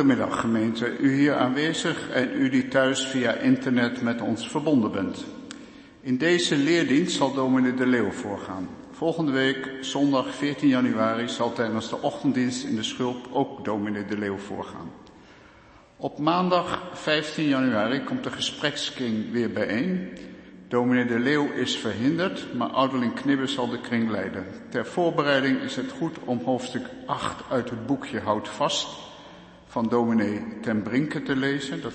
Goedemiddag gemeente, u hier aanwezig en u die thuis via internet met ons verbonden bent. In deze leerdienst zal dominee De Leeuw voorgaan. Volgende week, zondag 14 januari, zal tijdens de ochtenddienst in de schulp ook dominee De Leeuw voorgaan. Op maandag 15 januari komt de gesprekskring weer bijeen. Dominee De Leeuw is verhinderd, maar ouderling Knibbe zal de kring leiden. Ter voorbereiding is het goed om hoofdstuk 8 uit het boekje Houd vast van dominee ten Brinke te lezen. Dat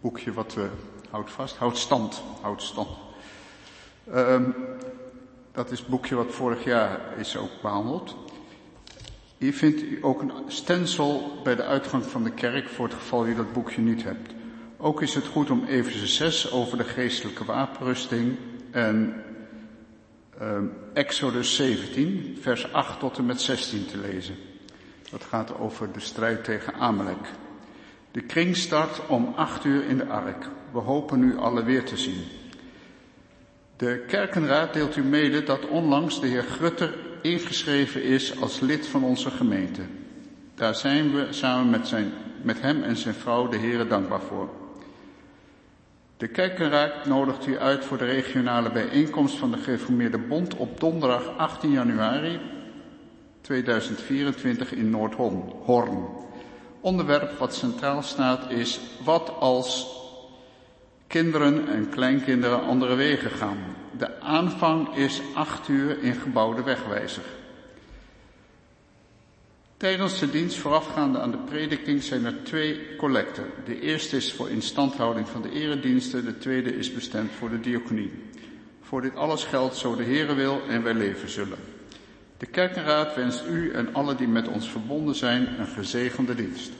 boekje wat we, houdt vast, houdt stand, houdt stand. Um, dat is het boekje wat vorig jaar is ook behandeld. Hier vindt u ook een stencil bij de uitgang van de kerk voor het geval u dat boekje niet hebt. Ook is het goed om even 6 over de geestelijke wapenrusting en um, Exodus 17, vers 8 tot en met 16 te lezen. Dat gaat over de strijd tegen Amalek. De kring start om 8 uur in de ark. We hopen u alle weer te zien. De kerkenraad deelt u mede dat onlangs de heer Grutter ingeschreven is als lid van onze gemeente. Daar zijn we samen met, zijn, met hem en zijn vrouw de heren dankbaar voor. De kerkenraad nodigt u uit voor de regionale bijeenkomst van de Gereformeerde Bond op donderdag 18 januari 2024 in Noordhoorn. Onderwerp wat centraal staat is wat als kinderen en kleinkinderen andere wegen gaan. De aanvang is acht uur in gebouwde wegwijzer. Tijdens de dienst voorafgaande aan de prediking zijn er twee collecten. De eerste is voor instandhouding van de erediensten, de tweede is bestemd voor de diaconie. Voor dit alles geldt zo de Heere wil en wij leven zullen. De kerkenraad wenst u en alle die met ons verbonden zijn een gezegende dienst.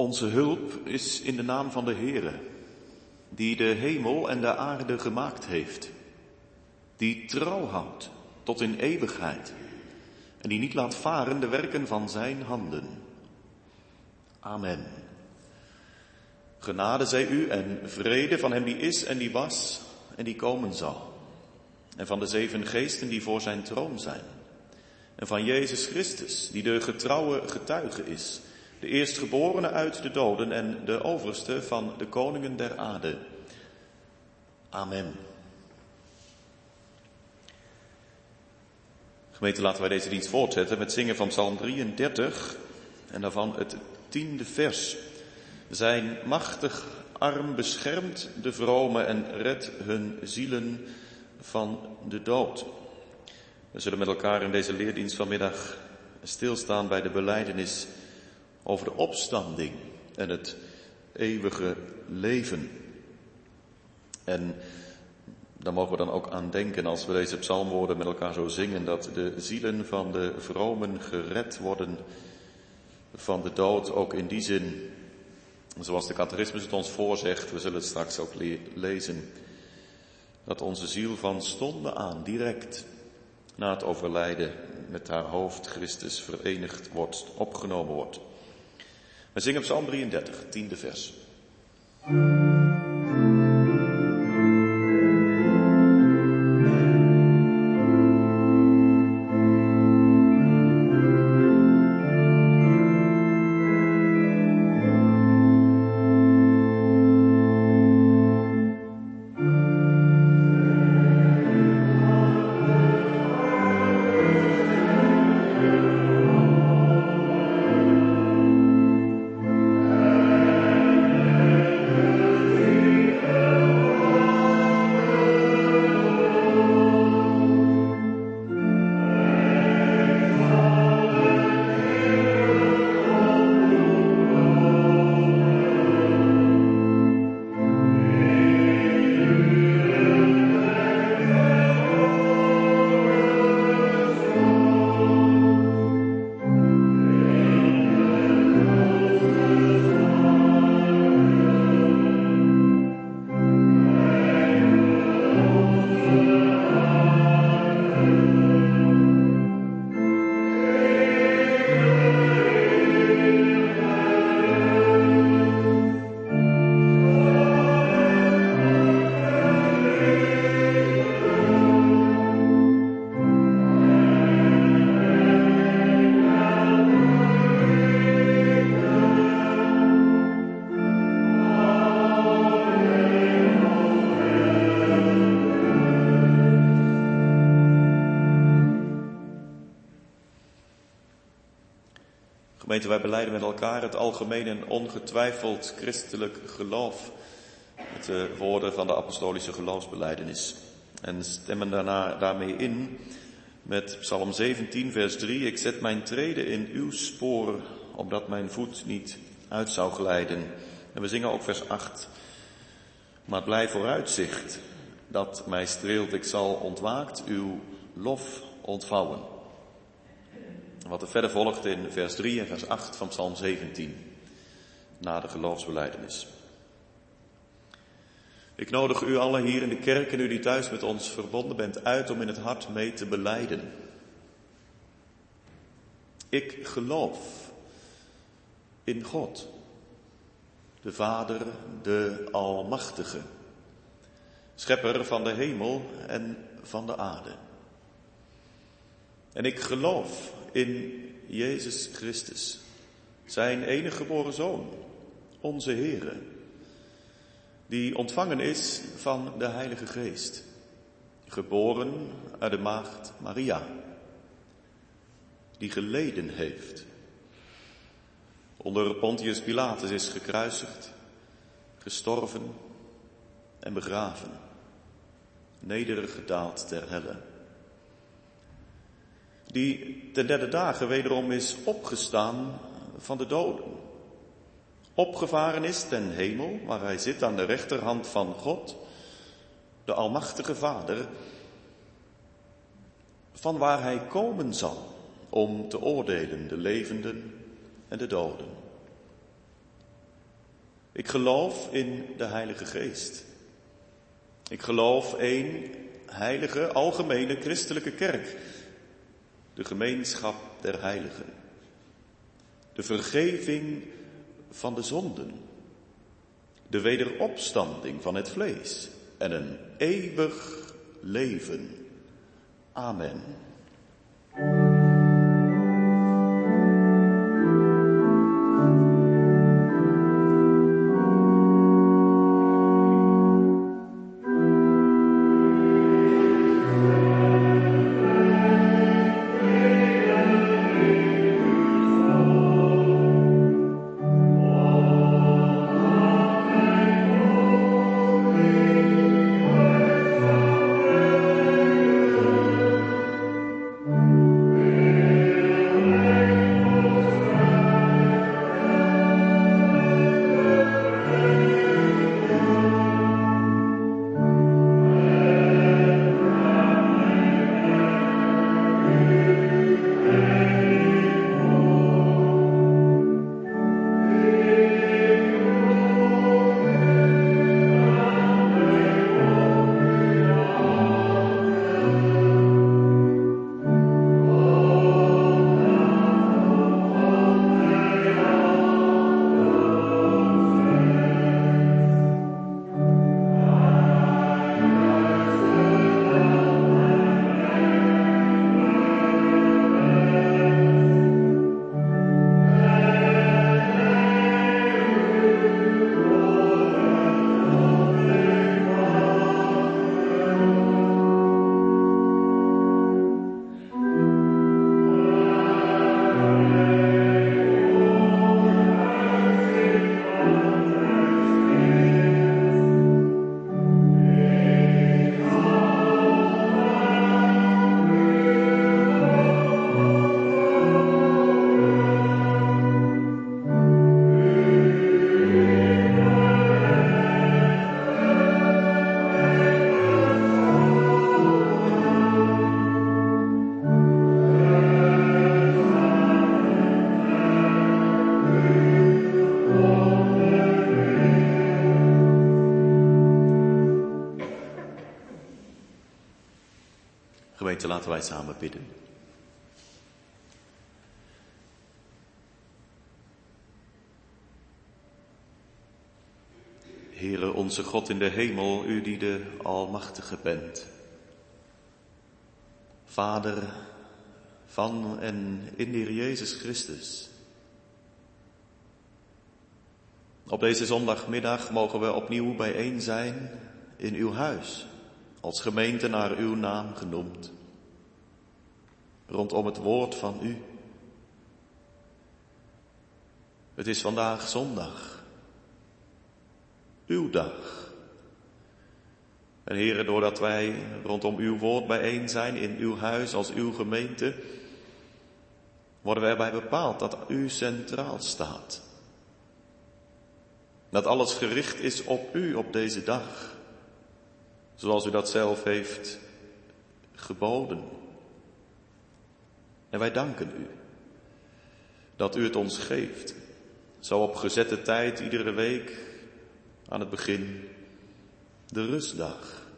Onze hulp is in de naam van de Heere, die de hemel en de aarde gemaakt heeft, die trouw houdt tot in eeuwigheid en die niet laat varen de werken van zijn handen. Amen. Genade zij u en vrede van hem die is en die was en die komen zal. En van de zeven geesten die voor zijn troon zijn. En van Jezus Christus, die de getrouwe getuige is de eerstgeborene uit de doden en de overste van de koningen der aarde, Amen. Gemeente, laten wij deze dienst voortzetten met zingen van Psalm 33 en daarvan het tiende vers. Zijn machtig arm beschermt de vrome en redt hun zielen van de dood. We zullen met elkaar in deze leerdienst vanmiddag stilstaan bij de beleidenis over de opstanding en het eeuwige leven. En daar mogen we dan ook aan denken als we deze psalmwoorden met elkaar zo zingen, dat de zielen van de vromen gered worden van de dood, ook in die zin, zoals de catechismus het ons voorzegt, we zullen het straks ook lezen, dat onze ziel van stonden aan, direct na het overlijden, met haar hoofd Christus verenigd wordt, opgenomen wordt. We zingen Psalm 33, tiende vers. Wij beleiden met elkaar het algemeen en ongetwijfeld christelijk geloof. Met de woorden van de apostolische geloofsbeleidenis. En stemmen daarna, daarmee in met Psalm 17, vers 3. Ik zet mijn treden in uw spoor, opdat mijn voet niet uit zou glijden. En we zingen ook vers 8. Maar blijf vooruitzicht dat mij streelt, ik zal ontwaakt uw lof ontvouwen. Wat er verder volgt in vers 3 en vers 8 van Psalm 17, na de geloofsbeleidenis. Ik nodig u allen hier in de kerk en u die thuis met ons verbonden bent uit om in het hart mee te beleiden. Ik geloof in God, de Vader, de Almachtige, Schepper van de hemel en van de aarde. En ik geloof in Jezus Christus, zijn enige geboren Zoon, onze Heere, die ontvangen is van de Heilige Geest, geboren uit de maagd Maria, die geleden heeft, onder Pontius Pilatus is gekruisigd, gestorven en begraven, nederig gedaald ter helle die ten derde dagen wederom is opgestaan van de doden. Opgevaren is ten hemel, waar hij zit aan de rechterhand van God, de Almachtige Vader, van waar hij komen zal om te oordelen de levenden en de doden. Ik geloof in de Heilige Geest. Ik geloof één heilige, algemene christelijke kerk de gemeenschap der heiligen, de vergeving van de zonden, de wederopstanding van het vlees en een eeuwig leven. Amen. Wij bidden. Heere onze God in de hemel, u die de Almachtige bent. Vader van en in de Jezus Christus. Op deze zondagmiddag mogen we opnieuw bijeen zijn in uw huis, als gemeente naar uw naam genoemd, rondom het woord van u. Het is vandaag zondag, uw dag. En heren, doordat wij rondom uw woord bijeen zijn in uw huis als uw gemeente, worden wij erbij bepaald dat u centraal staat. Dat alles gericht is op u op deze dag. Zoals u dat zelf heeft geboden. En wij danken u dat u het ons geeft. Zo op gezette tijd iedere week aan het begin de rustdag.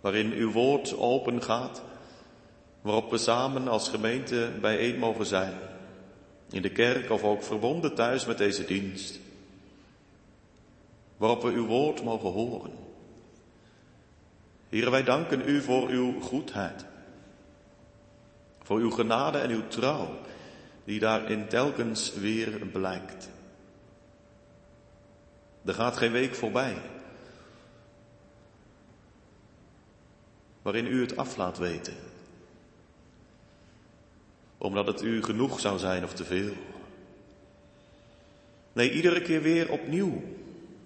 Waarin uw woord open gaat, waarop we samen als gemeente bijeen mogen zijn. In de kerk of ook verbonden thuis met deze dienst waarop we uw woord mogen horen. Heren, wij danken u voor uw goedheid, voor uw genade en uw trouw, die daarin telkens weer blijkt. Er gaat geen week voorbij waarin u het af laat weten, omdat het u genoeg zou zijn of te veel. Nee, iedere keer weer opnieuw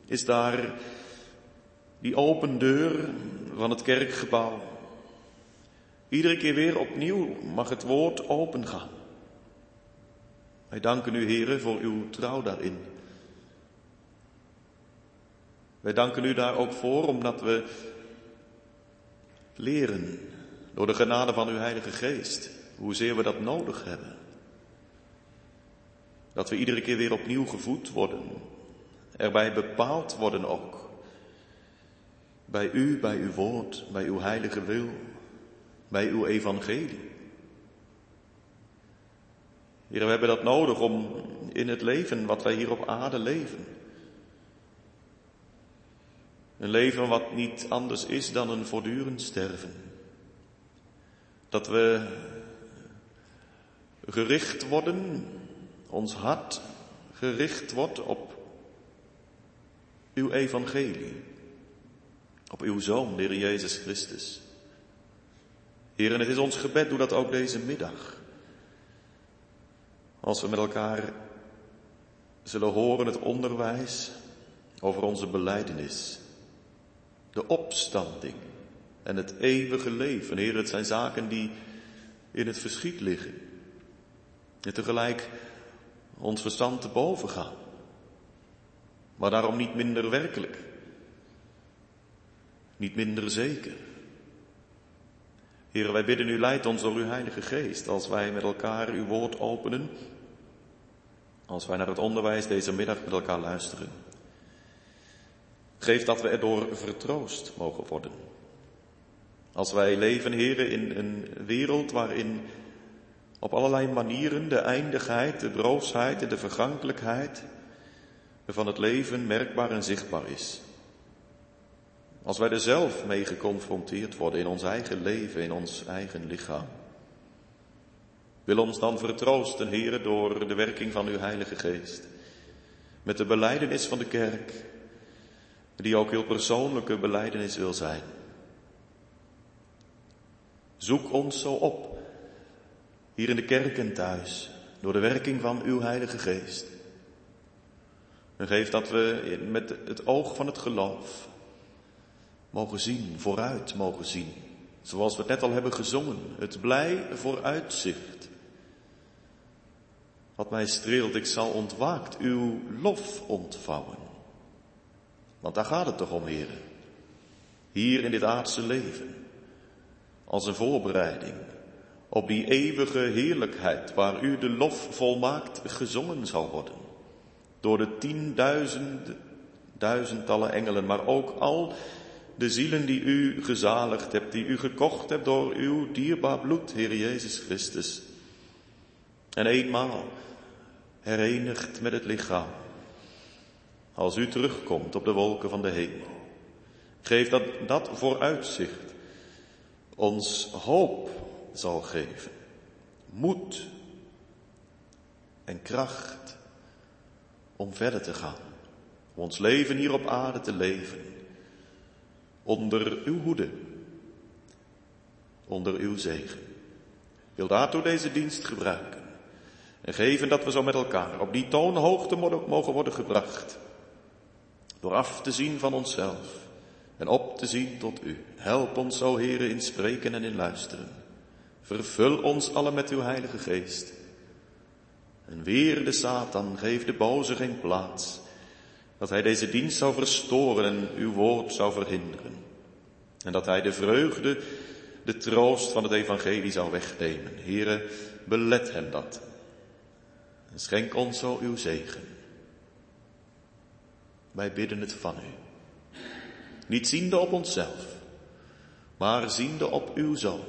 is daar die open deur van het kerkgebouw. Iedere keer weer opnieuw mag het woord open gaan. Wij danken u, heren, voor uw trouw daarin. Wij danken u daar ook voor, omdat we leren door de genade van uw Heilige Geest, hoezeer we dat nodig hebben. Dat we iedere keer weer opnieuw gevoed worden erbij bepaald worden ook. Bij u, bij uw woord, bij uw heilige wil, bij uw evangelie. Hier, we hebben dat nodig om in het leven wat wij hier op aarde leven. Een leven wat niet anders is dan een voortdurend sterven. Dat we gericht worden, ons hart gericht wordt op uw evangelie, op uw Zoon, de Heer Jezus Christus. Heer, en het is ons gebed, doe dat ook deze middag. Als we met elkaar zullen horen het onderwijs over onze beleidenis, de opstanding en het eeuwige leven. Heer, het zijn zaken die in het verschiet liggen. En tegelijk ons verstand te boven gaan maar daarom niet minder werkelijk. Niet minder zeker. Heer, wij bidden u, leid ons door uw Heilige Geest, als wij met elkaar uw woord openen, als wij naar het onderwijs deze middag met elkaar luisteren. Geef dat we erdoor vertroost mogen worden. Als wij leven, heren, in een wereld waarin op allerlei manieren de eindigheid, de broosheid en de vergankelijkheid van het leven merkbaar en zichtbaar is. Als wij er zelf mee geconfronteerd worden in ons eigen leven, in ons eigen lichaam. Wil ons dan vertroosten, heren, door de werking van uw Heilige Geest. Met de beleidenis van de kerk, die ook heel persoonlijke beleidenis wil zijn. Zoek ons zo op, hier in de kerk en thuis, door de werking van uw Heilige Geest. En geef dat we met het oog van het geloof mogen zien, vooruit mogen zien. Zoals we het net al hebben gezongen, het blij vooruitzicht. Wat mij streelt, ik zal ontwaakt uw lof ontvouwen. Want daar gaat het toch om, heren. Hier in dit aardse leven. Als een voorbereiding op die eeuwige heerlijkheid waar u de lof volmaakt gezongen zal worden door de tienduizend, duizendtallen engelen, maar ook al de zielen die u gezaligd hebt, die u gekocht hebt door uw dierbaar bloed, Heer Jezus Christus. En eenmaal herenigd met het lichaam, als u terugkomt op de wolken van de hemel. Geef dat dat vooruitzicht ons hoop zal geven, moed en kracht om verder te gaan, om ons leven hier op aarde te leven, onder uw hoede, onder uw zegen. Wil daartoe deze dienst gebruiken en geven dat we zo met elkaar op die toonhoogte mogen worden gebracht, door af te zien van onszelf en op te zien tot u. Help ons, zo heren, in spreken en in luisteren. Vervul ons alle met uw heilige geest. En weer de Satan, geef de boze geen plaats, dat hij deze dienst zou verstoren en uw woord zou verhinderen. En dat hij de vreugde, de troost van het evangelie zou wegnemen. Heren, belet hem dat. En schenk ons zo uw zegen. Wij bidden het van u. Niet ziende op onszelf, maar ziende op uw Zoon,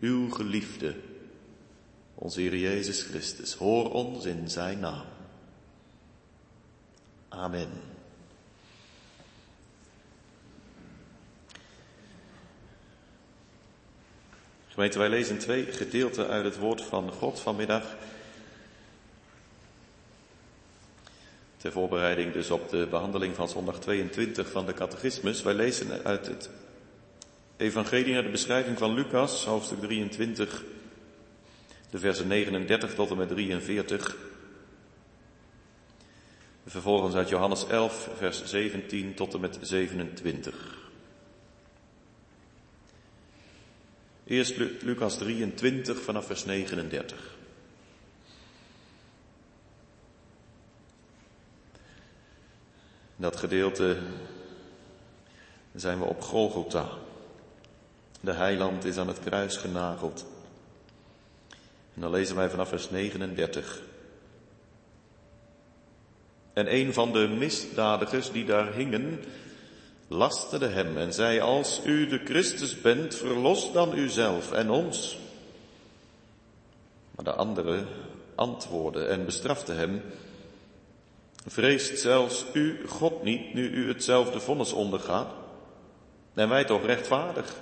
uw geliefde, onze Heer Jezus Christus. Hoor ons in zijn naam. Amen. Gemeente, wij lezen twee gedeelten uit het woord van God vanmiddag. Ter voorbereiding dus op de behandeling van zondag 22 van de catechismus. Wij lezen uit het evangelie naar de beschrijving van Lucas, hoofdstuk 23, de versen 39 tot en met 43. Vervolgens uit Johannes 11, vers 17 tot en met 27. Eerst Lucas 23 vanaf vers 39. dat gedeelte zijn we op Golgotha. De heiland is aan het kruis genageld. En dan lezen wij vanaf vers 39. En een van de misdadigers die daar hingen, lasterde hem en zei, als u de Christus bent, verlos dan uzelf en ons. Maar de andere antwoordde en bestrafte hem, Vreest zelfs u God niet, nu u hetzelfde vonnis ondergaat? En wij toch rechtvaardig?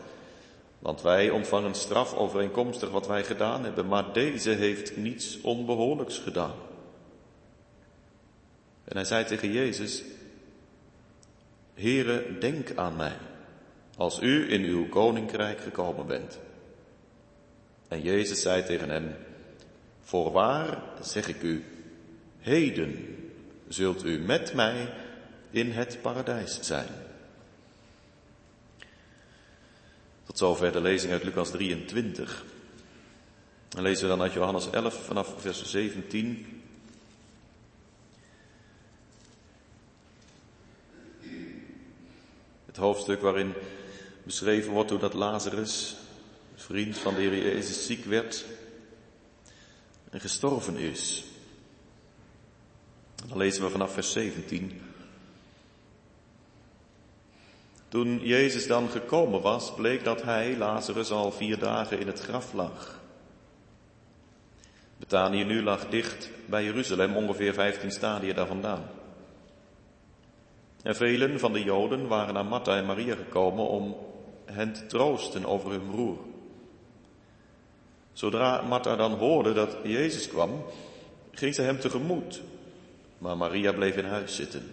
Want wij ontvangen straf overeenkomstig wat wij gedaan hebben, maar deze heeft niets onbehoorlijks gedaan. En hij zei tegen Jezus, Heere, denk aan mij, als u in uw koninkrijk gekomen bent. En Jezus zei tegen hem, Voorwaar zeg ik u, heden zult u met mij in het paradijs zijn. Tot zover de lezing uit Lucas 23. Dan lezen we dan uit Johannes 11 vanaf vers 17. Het hoofdstuk waarin beschreven wordt hoe dat Lazarus, vriend van de Heer Jezus, ziek werd en gestorven is. Dan lezen we vanaf vers 17. Toen Jezus dan gekomen was, bleek dat hij, Lazarus, al vier dagen in het graf lag. Betanië nu lag dicht bij Jeruzalem, ongeveer 15 stadia daar vandaan. En velen van de Joden waren naar Martha en Maria gekomen om hen te troosten over hun broer. Zodra Martha dan hoorde dat Jezus kwam, ging ze hem tegemoet maar Maria bleef in huis zitten.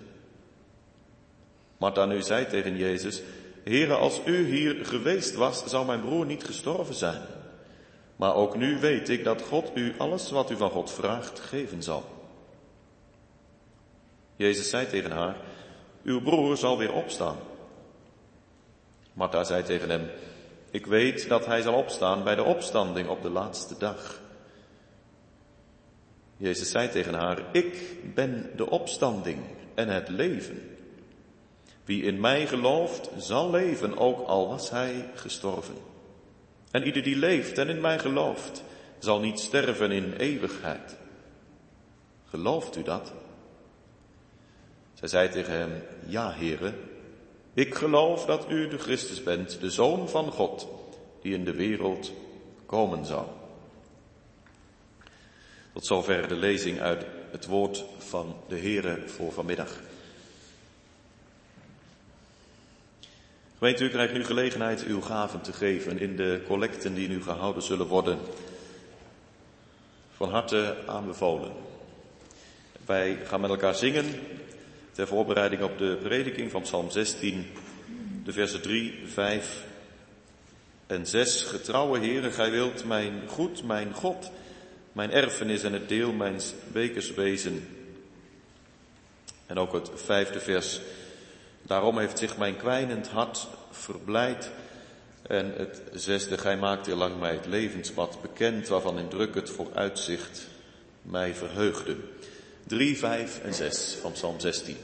Martha nu zei tegen Jezus, Heere, als u hier geweest was, zou mijn broer niet gestorven zijn. Maar ook nu weet ik dat God u alles wat u van God vraagt geven zal. Jezus zei tegen haar, uw broer zal weer opstaan. Martha zei tegen hem, ik weet dat hij zal opstaan bij de opstanding op de laatste dag. Jezus zei tegen haar, ik ben de opstanding en het leven. Wie in mij gelooft, zal leven, ook al was hij gestorven. En ieder die leeft en in mij gelooft, zal niet sterven in eeuwigheid. Gelooft u dat? Zij zei tegen hem, ja, heren, Ik geloof dat u de Christus bent, de Zoon van God, die in de wereld komen zou. Tot zover de lezing uit het woord van de Heere voor vanmiddag. Gemeente, u krijgt nu gelegenheid uw gaven te geven in de collecten die nu gehouden zullen worden. Van harte aanbevolen. Wij gaan met elkaar zingen ter voorbereiding op de prediking van Psalm 16, de versen 3, 5 en 6. Getrouwe Heere, gij wilt mijn goed, mijn God, mijn erfenis en het deel mijns bekers wezen. En ook het vijfde vers. Daarom heeft zich mijn kwijnend hart verblijd. En het zesde, gij maakt lang mij het levenspad bekend, waarvan in druk het vooruitzicht mij verheugde. 3, 5 en 6 van Psalm 16.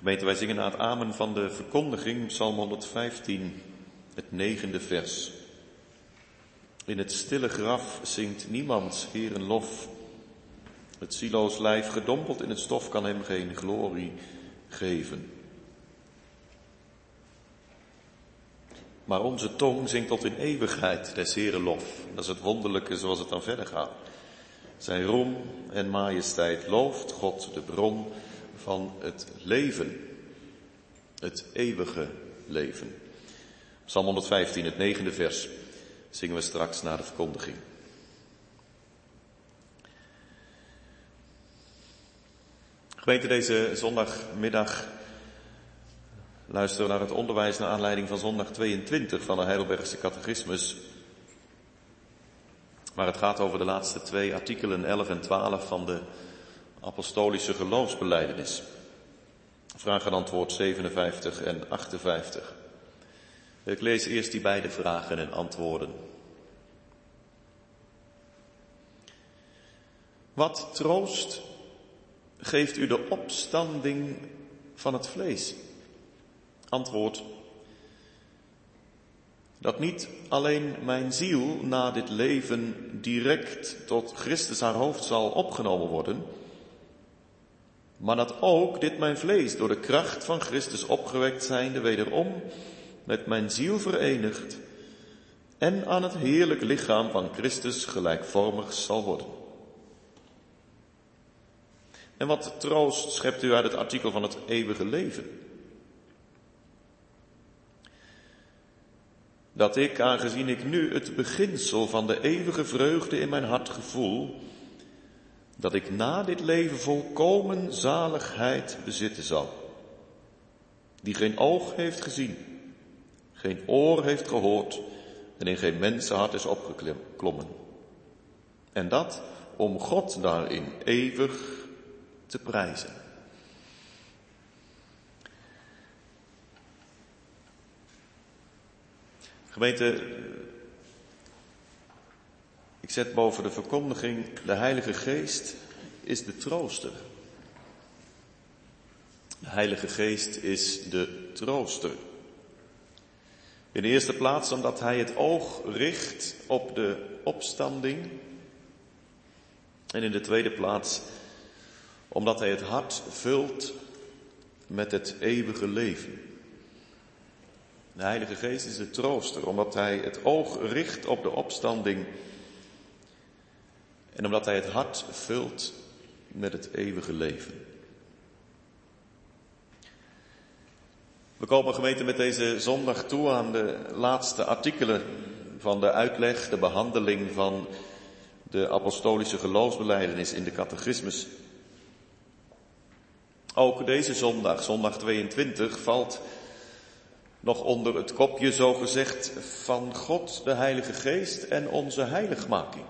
Gemeente, wij zingen na het amen van de verkondiging, Psalm 115, het negende vers. In het stille graf zingt niemand Heeren lof. Het siloos lijf gedompeld in het stof kan hem geen glorie geven. Maar onze tong zingt tot in eeuwigheid des Heeren lof. Dat is het wonderlijke zoals het dan verder gaat. Zijn roem en majesteit looft God, de bron van het leven. Het eeuwige leven. Psalm 115, het negende vers, zingen we straks na de verkondiging. Gemeente, deze zondagmiddag luisteren we naar het onderwijs naar aanleiding van zondag 22 van de Heidelbergse Catechismus. Waar het gaat over de laatste twee artikelen 11 en 12 van de apostolische geloofsbeleidenis. Vraag en antwoord 57 en 58. Ik lees eerst die beide vragen en antwoorden. Wat troost geeft u de opstanding van het vlees? Antwoord. Dat niet alleen mijn ziel na dit leven direct tot Christus haar hoofd zal opgenomen worden, maar dat ook dit mijn vlees door de kracht van Christus opgewekt zijnde wederom met mijn ziel verenigd en aan het heerlijk lichaam van Christus gelijkvormig zal worden. En wat troost schept u uit het artikel van het eeuwige leven? Dat ik, aangezien ik nu het beginsel van de eeuwige vreugde in mijn hart gevoel, dat ik na dit leven volkomen zaligheid bezitten zal, die geen oog heeft gezien, geen oor heeft gehoord en in geen mensenhart is opgeklommen. En dat om God daarin eeuwig te prijzen. Gemeente, ik zet boven de verkondiging, de Heilige Geest is de trooster. De Heilige Geest is de trooster. In de eerste plaats omdat Hij het oog richt op de opstanding. En in de tweede plaats omdat Hij het hart vult met het eeuwige leven. De Heilige Geest is de trooster, omdat Hij het oog richt op de opstanding en omdat Hij het hart vult met het eeuwige leven. We komen gemeente met deze zondag toe aan de laatste artikelen van de uitleg, de behandeling van de apostolische geloofsbeleidenis in de catechismus. Ook deze zondag, zondag 22, valt nog onder het kopje zo gezegd van God, de Heilige Geest en onze heiligmaking.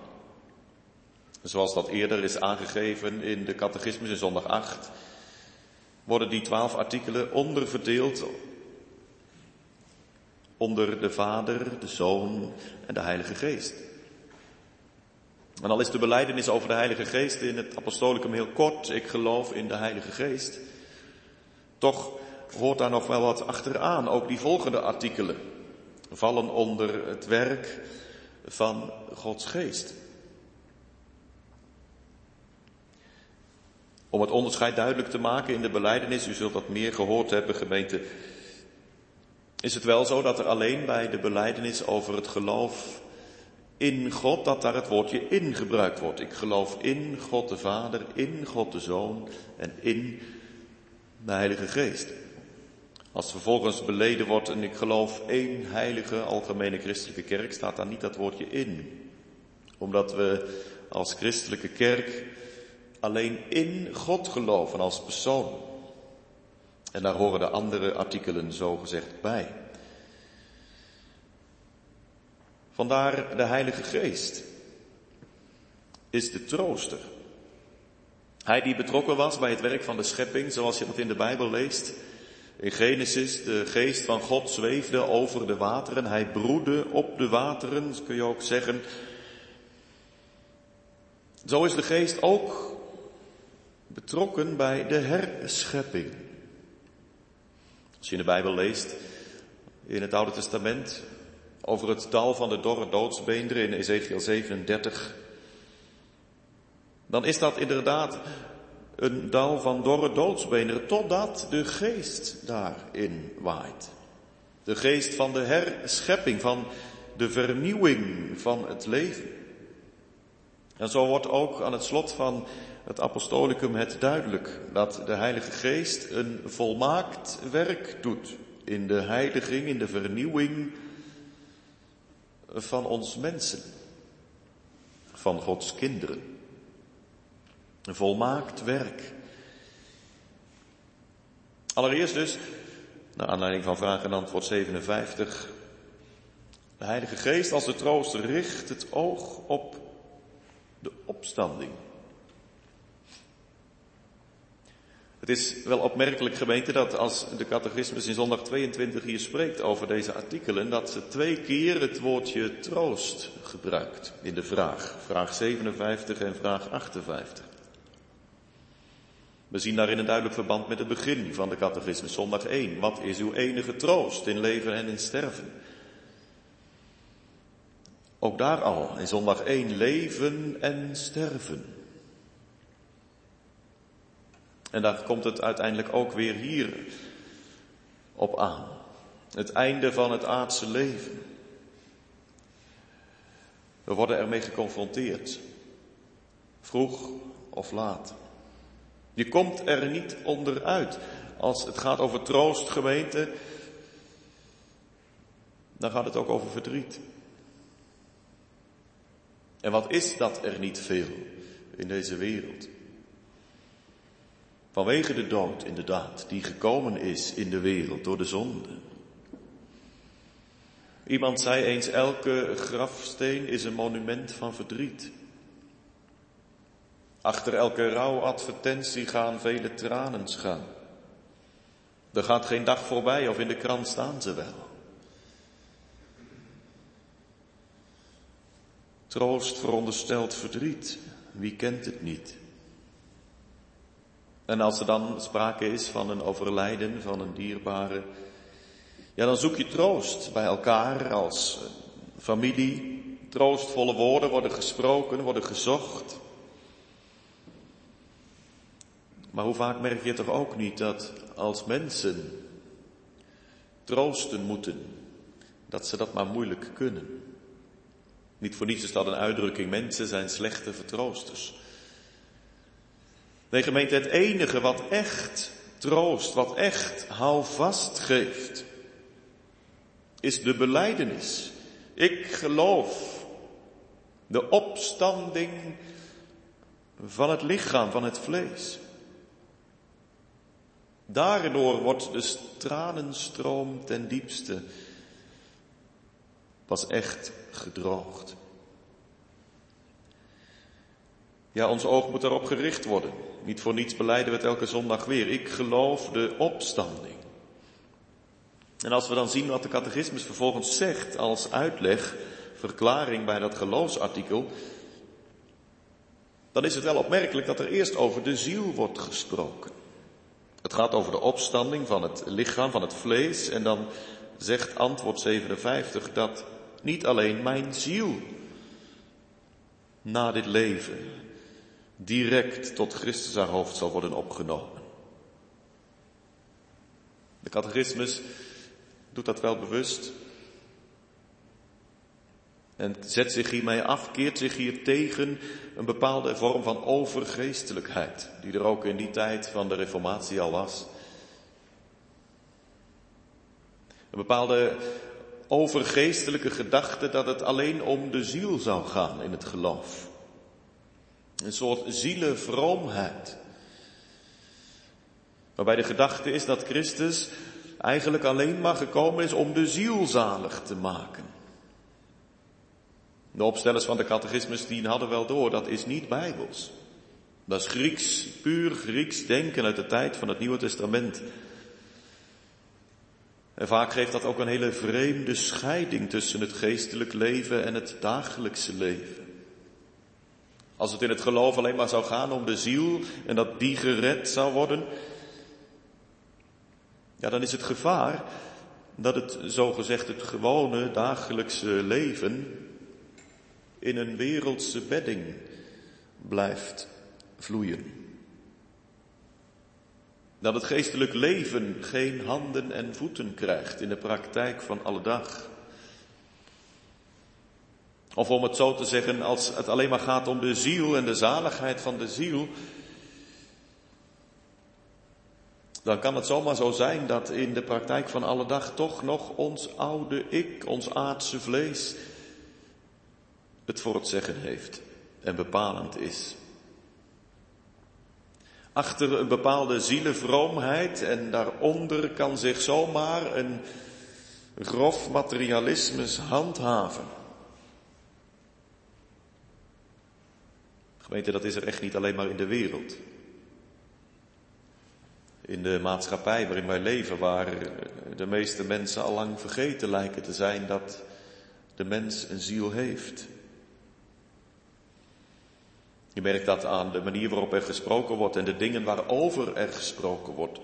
Zoals dat eerder is aangegeven in de catechismus in zondag 8, worden die twaalf artikelen onderverdeeld onder de Vader, de Zoon en de Heilige Geest. En al is de beleidenis over de Heilige Geest in het apostolicum heel kort, ik geloof in de Heilige Geest, toch hoort daar nog wel wat achteraan. Ook die volgende artikelen vallen onder het werk van Gods Geest. Om het onderscheid duidelijk te maken in de beleidenis, u zult dat meer gehoord hebben, gemeente, is het wel zo dat er alleen bij de beleidenis over het geloof in God, dat daar het woordje in gebruikt wordt. Ik geloof in God de Vader, in God de Zoon en in de Heilige Geest. Als vervolgens beleden wordt en ik geloof één heilige algemene christelijke kerk, staat daar niet dat woordje in. Omdat we als christelijke kerk alleen in God geloven als persoon. En daar horen de andere artikelen zo gezegd bij. Vandaar de Heilige Geest is de trooster. Hij die betrokken was bij het werk van de schepping, zoals je dat in de Bijbel leest. In Genesis, de geest van God zweefde over de wateren. Hij broedde op de wateren, kun je ook zeggen. Zo is de geest ook betrokken bij de herschepping. Als je in de Bijbel leest, in het Oude Testament, over het dal van de dorre doodsbeenderen in Ezekiel 37, dan is dat inderdaad een dal van dorre doodsbeenderen, totdat de geest daarin waait. De geest van de herschepping, van de vernieuwing van het leven. En zo wordt ook aan het slot van het apostolicum het duidelijk dat de Heilige Geest een volmaakt werk doet in de heiliging, in de vernieuwing van ons mensen, van Gods kinderen. Een volmaakt werk. Allereerst dus, naar aanleiding van vraag en antwoord 57, de Heilige Geest als de troost richt het oog op de opstanding. Het is wel opmerkelijk gemeente dat als de catechismus in zondag 22 hier spreekt over deze artikelen, dat ze twee keer het woordje troost gebruikt in de vraag. Vraag 57 en vraag 58. We zien daarin een duidelijk verband met het begin van de catechismus, zondag 1. Wat is uw enige troost in leven en in sterven? Ook daar al, in zondag 1, leven en sterven. En daar komt het uiteindelijk ook weer hier op aan. Het einde van het aardse leven. We worden ermee geconfronteerd. Vroeg of laat. Je komt er niet onderuit. Als het gaat over troost, gemeente, dan gaat het ook over verdriet. En wat is dat er niet veel in deze wereld? Vanwege de dood, inderdaad, die gekomen is in de wereld door de zonde. Iemand zei eens, elke grafsteen is een monument van verdriet. Achter elke rouwadvertentie gaan vele tranen schuil. Er gaat geen dag voorbij of in de krant staan ze wel. Troost veronderstelt verdriet. Wie kent het niet? En als er dan sprake is van een overlijden van een dierbare, ja dan zoek je troost bij elkaar als familie. Troostvolle woorden worden gesproken, worden gezocht. Maar hoe vaak merk je toch ook niet dat als mensen troosten moeten, dat ze dat maar moeilijk kunnen. Niet voor niets is dat een uitdrukking, mensen zijn slechte vertroosters. Nee gemeente, het enige wat echt troost, wat echt houvast geeft, is de beleidenis. Ik geloof de opstanding van het lichaam, van het vlees. Daardoor wordt de tranenstroom ten diepste pas echt gedroogd. Ja, ons oog moet daarop gericht worden. Niet voor niets beleiden we het elke zondag weer. Ik geloof de opstanding. En als we dan zien wat de catechismus vervolgens zegt als uitleg, verklaring bij dat geloofsartikel, dan is het wel opmerkelijk dat er eerst over de ziel wordt gesproken. Het gaat over de opstanding van het lichaam, van het vlees, en dan zegt antwoord 57 dat niet alleen mijn ziel na dit leven direct tot Christus haar hoofd zal worden opgenomen. De catechismus doet dat wel bewust. En zet zich hiermee af, keert zich hier tegen een bepaalde vorm van overgeestelijkheid, die er ook in die tijd van de Reformatie al was. Een bepaalde overgeestelijke gedachte dat het alleen om de ziel zou gaan in het geloof. Een soort zielenvroomheid. Waarbij de gedachte is dat Christus eigenlijk alleen maar gekomen is om de ziel zalig te maken. De opstellers van de catechismus die hadden wel door, dat is niet bijbels. Dat is Grieks, puur Grieks denken uit de tijd van het Nieuwe Testament. En vaak geeft dat ook een hele vreemde scheiding tussen het geestelijk leven en het dagelijkse leven. Als het in het geloof alleen maar zou gaan om de ziel en dat die gered zou worden, ja, dan is het gevaar dat het zogezegd het gewone dagelijkse leven in een wereldse bedding blijft vloeien. Dat het geestelijk leven geen handen en voeten krijgt in de praktijk van alle dag. Of om het zo te zeggen, als het alleen maar gaat om de ziel en de zaligheid van de ziel, dan kan het zomaar zo zijn dat in de praktijk van alle dag toch nog ons oude ik, ons aardse vlees, het voor het zeggen heeft en bepalend is. Achter een bepaalde zielenvroomheid en daaronder kan zich zomaar een grof materialisme handhaven. Gemeente, dat is er echt niet alleen maar in de wereld. In de maatschappij waarin wij leven, waar de meeste mensen al lang vergeten lijken te zijn dat de mens een ziel heeft. Je merkt dat aan de manier waarop er gesproken wordt en de dingen waarover er gesproken wordt.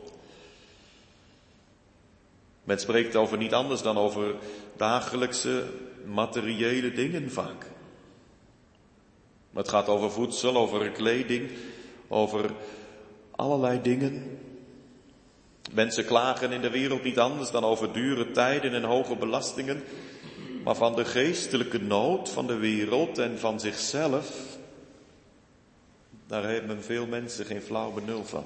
Men spreekt over niet anders dan over dagelijkse materiële dingen vaak. Het gaat over voedsel, over kleding, over allerlei dingen. Mensen klagen in de wereld niet anders dan over dure tijden en hoge belastingen, maar van de geestelijke nood van de wereld en van zichzelf, daar hebben veel mensen geen flauw benul van.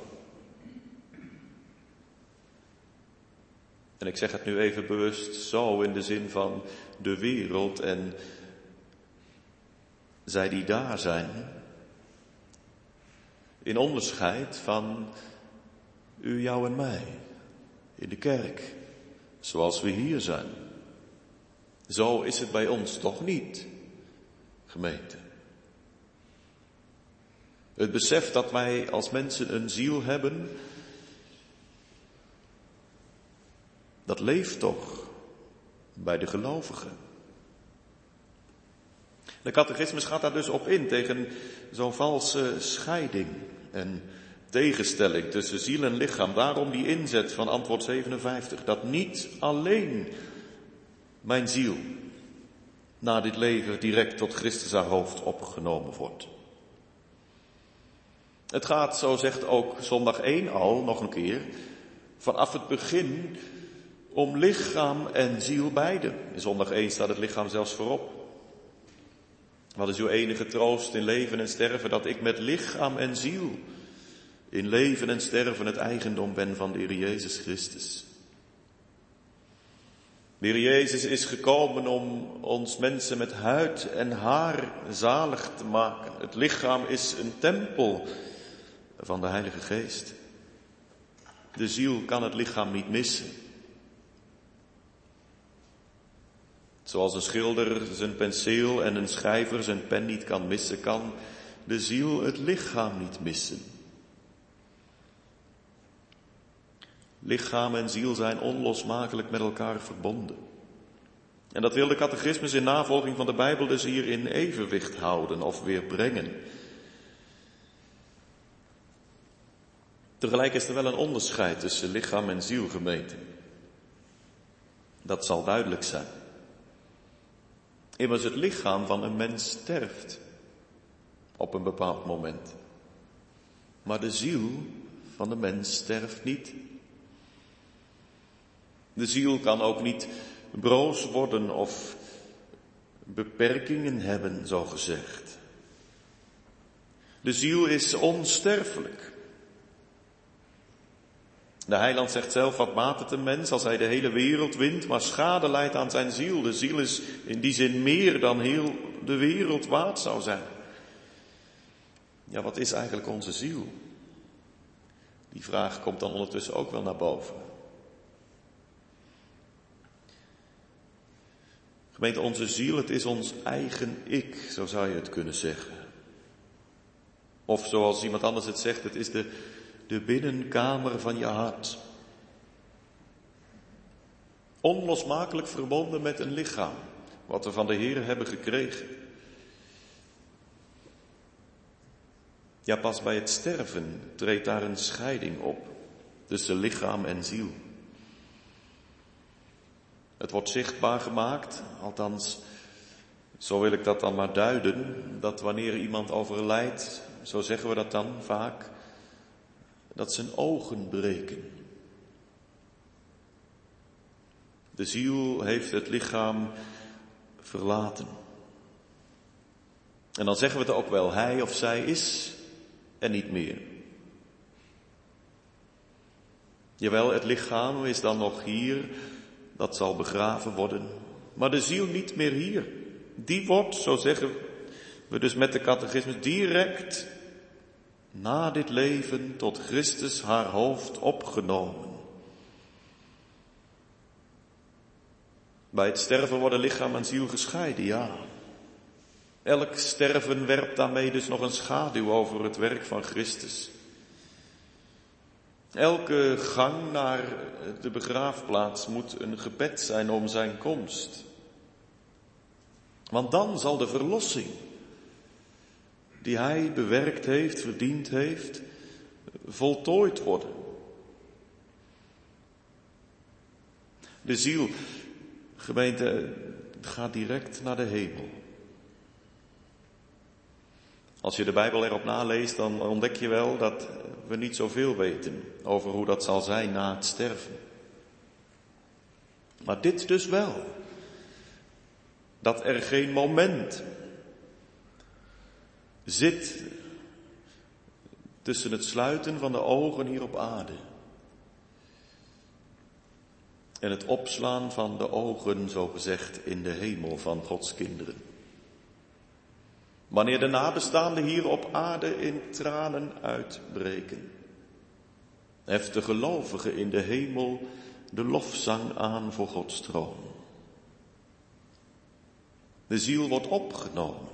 En ik zeg het nu even bewust zo in de zin van de wereld en zij die daar zijn, in onderscheid van u, jou en mij, in de kerk, zoals we hier zijn. Zo is het bij ons toch niet, gemeente. Het besef dat wij als mensen een ziel hebben, dat leeft toch bij de gelovigen. De catechismus gaat daar dus op in tegen zo'n valse scheiding en tegenstelling tussen ziel en lichaam. Daarom die inzet van antwoord 57. Dat niet alleen mijn ziel na dit leven direct tot Christus haar hoofd opgenomen wordt. Het gaat, zo zegt ook zondag 1 al, nog een keer, vanaf het begin om lichaam en ziel beide. In zondag 1 staat het lichaam zelfs voorop. Wat is uw enige troost in leven en sterven? Dat ik met lichaam en ziel in leven en sterven het eigendom ben van de Heer Jezus Christus. De Heer Jezus is gekomen om ons mensen met huid en haar zalig te maken. Het lichaam is een tempel van de Heilige Geest. De ziel kan het lichaam niet missen. Zoals een schilder zijn penseel en een schrijver zijn pen niet kan missen, kan de ziel het lichaam niet missen. Lichaam en ziel zijn onlosmakelijk met elkaar verbonden. En dat wil de catechismus in navolging van de Bijbel dus hier in evenwicht houden of weer brengen. Tegelijk is er wel een onderscheid tussen lichaam en ziel gemeten. Dat zal duidelijk zijn. Immers het lichaam van een mens sterft op een bepaald moment. Maar de ziel van de mens sterft niet. De ziel kan ook niet broos worden of beperkingen hebben, zo gezegd. De ziel is onsterfelijk. De heiland zegt zelf, wat baat het een mens als hij de hele wereld wint, maar schade leidt aan zijn ziel. De ziel is in die zin meer dan heel de wereld waard zou zijn. Ja, wat is eigenlijk onze ziel? Die vraag komt dan ondertussen ook wel naar boven. Gemeente, onze ziel, het is ons eigen ik, zo zou je het kunnen zeggen. Of zoals iemand anders het zegt, het is de, de binnenkamer van je hart. Onlosmakelijk verbonden met een lichaam, wat we van de Heer hebben gekregen. Ja, pas bij het sterven treedt daar een scheiding op tussen lichaam en ziel. Het wordt zichtbaar gemaakt, althans, zo wil ik dat dan maar duiden, dat wanneer iemand overlijdt, zo zeggen we dat dan vaak, dat zijn ogen breken. De ziel heeft het lichaam verlaten. En dan zeggen we het ook wel, hij of zij is er niet meer. Jawel, het lichaam is dan nog hier, dat zal begraven worden, maar de ziel niet meer hier. Die wordt, zo zeggen we dus met de catechismus, direct na dit leven tot Christus haar hoofd opgenomen. Bij het sterven worden lichaam en ziel gescheiden, ja. Elk sterven werpt daarmee dus nog een schaduw over het werk van Christus. Elke gang naar de begraafplaats moet een gebed zijn om zijn komst. Want dan zal de verlossing die hij bewerkt heeft, verdiend heeft, voltooid worden. De ziel, gemeente, gaat direct naar de hemel. Als je de Bijbel erop naleest, dan ontdek je wel dat we niet zoveel weten over hoe dat zal zijn na het sterven. Maar dit dus wel. Dat er geen moment zit tussen het sluiten van de ogen hier op aarde en het opslaan van de ogen, zo gezegd, in de hemel van Gods kinderen. Wanneer de nabestaanden hier op aarde in tranen uitbreken, heft de gelovige in de hemel de lofzang aan voor Gods troon. De ziel wordt opgenomen.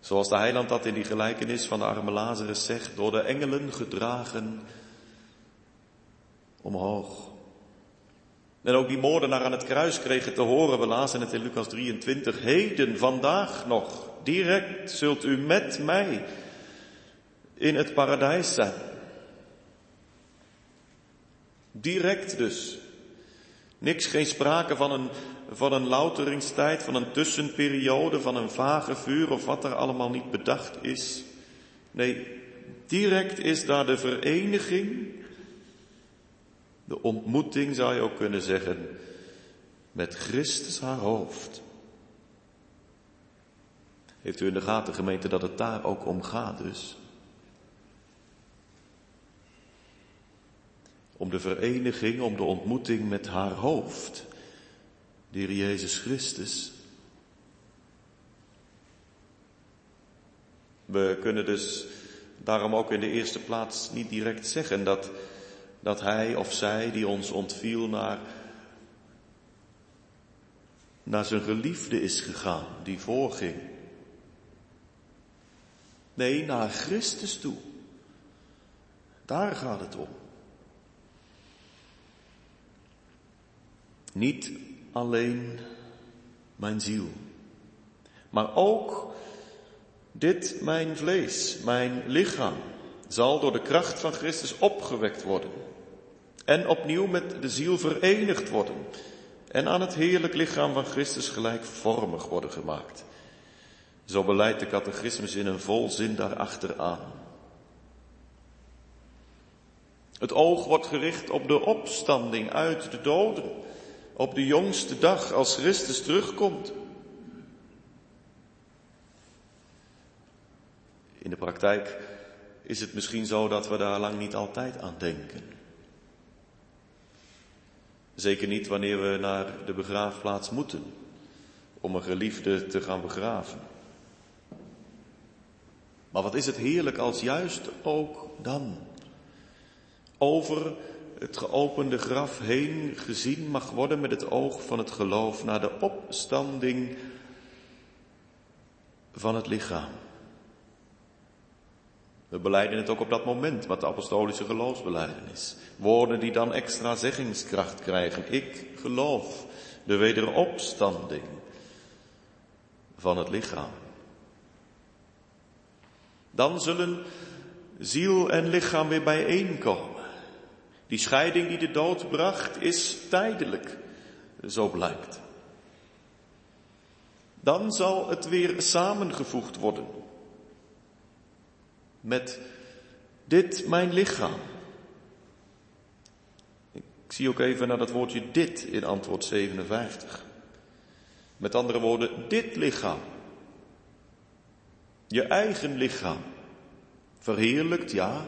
Zoals de heiland dat in die gelijkenis van de arme Lazarus zegt, door de engelen gedragen omhoog. En ook die moordenaar aan het kruis kregen te horen, we lazen het in Lucas 23, heden, vandaag nog, direct zult u met mij in het paradijs zijn. Direct dus. Niks, geen sprake van een, van een louteringstijd, van een tussenperiode, van een vage vuur of wat er allemaal niet bedacht is. Nee, direct is daar de vereniging de ontmoeting zou je ook kunnen zeggen met Christus haar hoofd. Heeft u in de gaten gemeente dat het daar ook om gaat dus? Om de vereniging, om de ontmoeting met haar hoofd, de Heer Jezus Christus. We kunnen dus daarom ook in de eerste plaats niet direct zeggen dat dat hij of zij die ons ontviel naar, naar zijn geliefde is gegaan, die voorging. Nee, naar Christus toe. Daar gaat het om. Niet alleen mijn ziel, maar ook dit mijn vlees, mijn lichaam, zal door de kracht van Christus opgewekt worden en opnieuw met de ziel verenigd worden en aan het heerlijk lichaam van Christus gelijkvormig worden gemaakt. Zo beleidt de catechismus in een vol zin daarachteraan. Het oog wordt gericht op de opstanding uit de doden, op de jongste dag als Christus terugkomt. In de praktijk is het misschien zo dat we daar lang niet altijd aan denken. Zeker niet wanneer we naar de begraafplaats moeten om een geliefde te gaan begraven. Maar wat is het heerlijk als juist ook dan over het geopende graf heen gezien mag worden met het oog van het geloof naar de opstanding van het lichaam. We beleiden het ook op dat moment, wat de apostolische geloofsbeleidenis. Woorden die dan extra zeggingskracht krijgen. Ik geloof de wederopstanding van het lichaam. Dan zullen ziel en lichaam weer bijeenkomen. Die scheiding die de dood bracht is tijdelijk, zo blijkt. Dan zal het weer samengevoegd worden met dit mijn lichaam. Ik zie ook even naar dat woordje dit in antwoord 57. Met andere woorden, dit lichaam. Je eigen lichaam. Verheerlijkt, ja.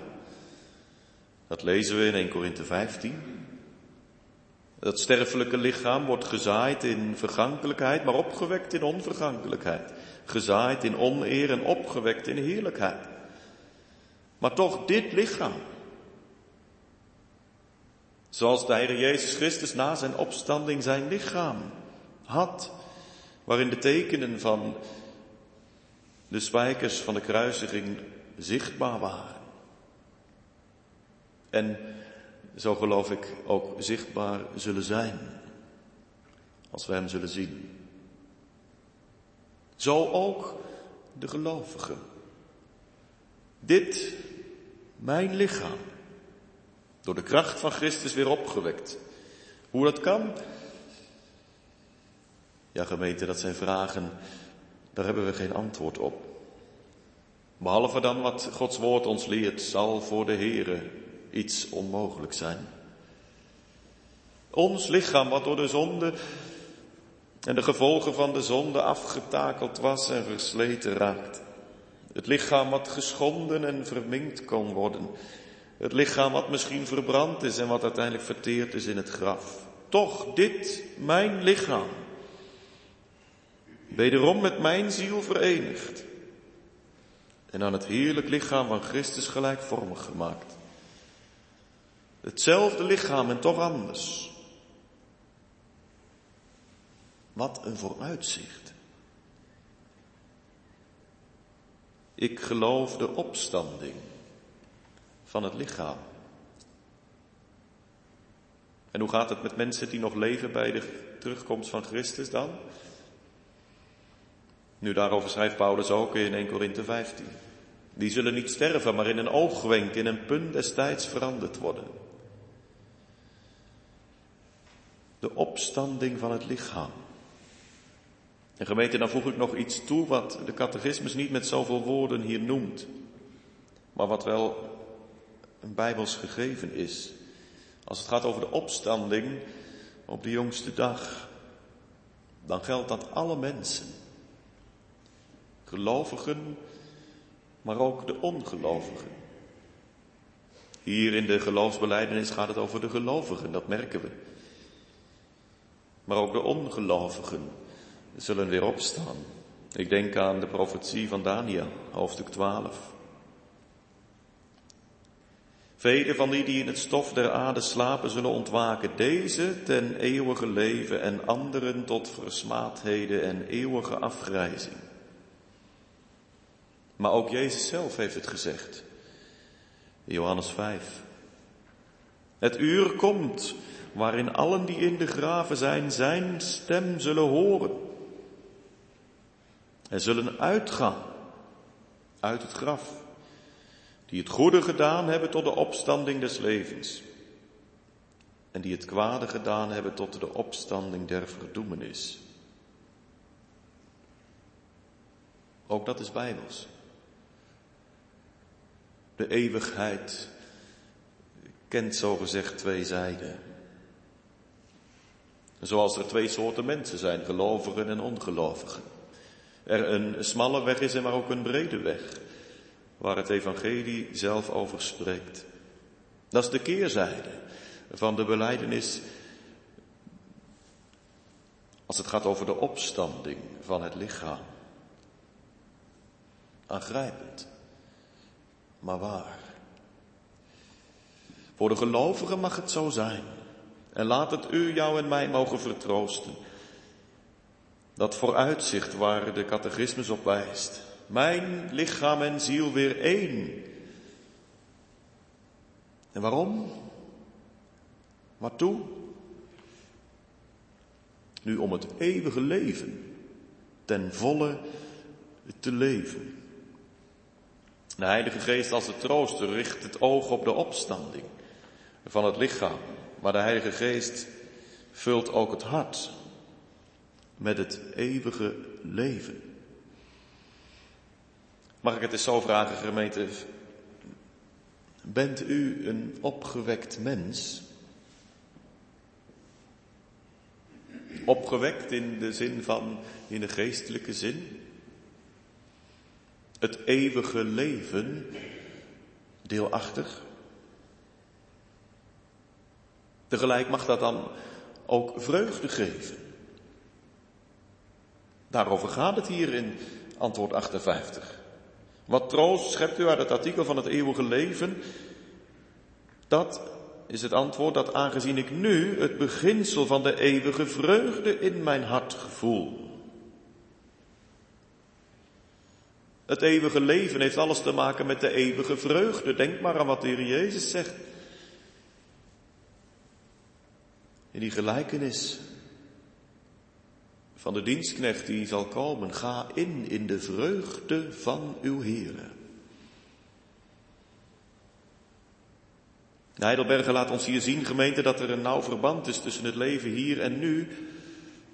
Dat lezen we in 1 Korinthe 15. Dat sterfelijke lichaam wordt gezaaid in vergankelijkheid, maar opgewekt in onvergankelijkheid. Gezaaid in oneer en opgewekt in heerlijkheid. Maar toch dit lichaam. Zoals de Heer Jezus Christus na zijn opstanding zijn lichaam had, waarin de tekenen van de spijkers van de kruisiging zichtbaar waren. En zo geloof ik ook zichtbaar zullen zijn, als we Hem zullen zien. Zo ook de gelovigen. Dit, mijn lichaam, door de kracht van Christus weer opgewekt. Hoe dat kan? Ja, gemeente, dat zijn vragen, daar hebben we geen antwoord op. Behalve dan wat Gods woord ons leert, zal voor de Heere iets onmogelijk zijn. Ons lichaam, wat door de zonde en de gevolgen van de zonde afgetakeld was en versleten raakt. Het lichaam wat geschonden en verminkt kon worden. Het lichaam wat misschien verbrand is en wat uiteindelijk verteerd is in het graf. Toch dit, mijn lichaam, wederom met mijn ziel verenigd. En aan het heerlijk lichaam van Christus gelijkvormig gemaakt. Hetzelfde lichaam en toch anders. Wat een vooruitzicht. Ik geloof de opstanding van het lichaam. En hoe gaat het met mensen die nog leven bij de terugkomst van Christus dan? Nu daarover schrijft Paulus ook in 1 Korinthe 15. Die zullen niet sterven, maar in een oogwenk, in een punt des tijds veranderd worden. De opstanding van het lichaam. En gemeente, dan voeg ik nog iets toe wat de catechismus niet met zoveel woorden hier noemt, maar wat wel een bijbels gegeven is. Als het gaat over de opstanding op de jongste dag, dan geldt dat alle mensen, gelovigen, maar ook de ongelovigen. Hier in de geloofsbeleidenis gaat het over de gelovigen, dat merken we. Maar ook de ongelovigen, zullen weer opstaan. Ik denk aan de profetie van Daniel, hoofdstuk 12. Velen van die die in het stof der aarde slapen zullen ontwaken, deze ten eeuwige leven en anderen tot versmaadheden en eeuwige afgrijzing. Maar ook Jezus zelf heeft het gezegd. Johannes 5. Het uur komt waarin allen die in de graven zijn zijn stem zullen horen. En zullen uitgaan uit het graf die het goede gedaan hebben tot de opstanding des levens. En die het kwade gedaan hebben tot de opstanding der verdoemenis. Ook dat is bijbels. De eeuwigheid kent zogezegd twee zijden. Zoals er twee soorten mensen zijn, gelovigen en ongelovigen. Er een smalle weg is en maar ook een brede weg waar het evangelie zelf over spreekt. Dat is de keerzijde van de beleidenis als het gaat over de opstanding van het lichaam. Aangrijpend, maar waar. Voor de gelovigen mag het zo zijn. En laat het u, jou en mij mogen vertroosten. Dat vooruitzicht waar de catechismus op wijst mijn lichaam en ziel weer één. En waarom? Waartoe? Nu om het eeuwige leven ten volle te leven. De Heilige Geest als de trooster richt het oog op de opstanding van het lichaam. Maar de Heilige Geest vult ook het hart met het eeuwige leven. Mag ik het eens zo vragen, gemeente? Bent u een opgewekt mens? Opgewekt in de zin van, in de geestelijke zin? Het eeuwige leven, deelachtig? Tegelijk mag dat dan ook vreugde geven. Daarover gaat het hier in antwoord 58. Wat troost schept u uit het artikel van het eeuwige leven? Dat is het antwoord dat aangezien ik nu het beginsel van de eeuwige vreugde in mijn hart gevoel. Het eeuwige leven heeft alles te maken met de eeuwige vreugde. Denk maar aan wat de Heer Jezus zegt. In die gelijkenis van de dienstknecht die zal komen. Ga in in de vreugde van uw Heere. De laat ons hier zien, gemeente, dat er een nauw verband is tussen het leven hier en nu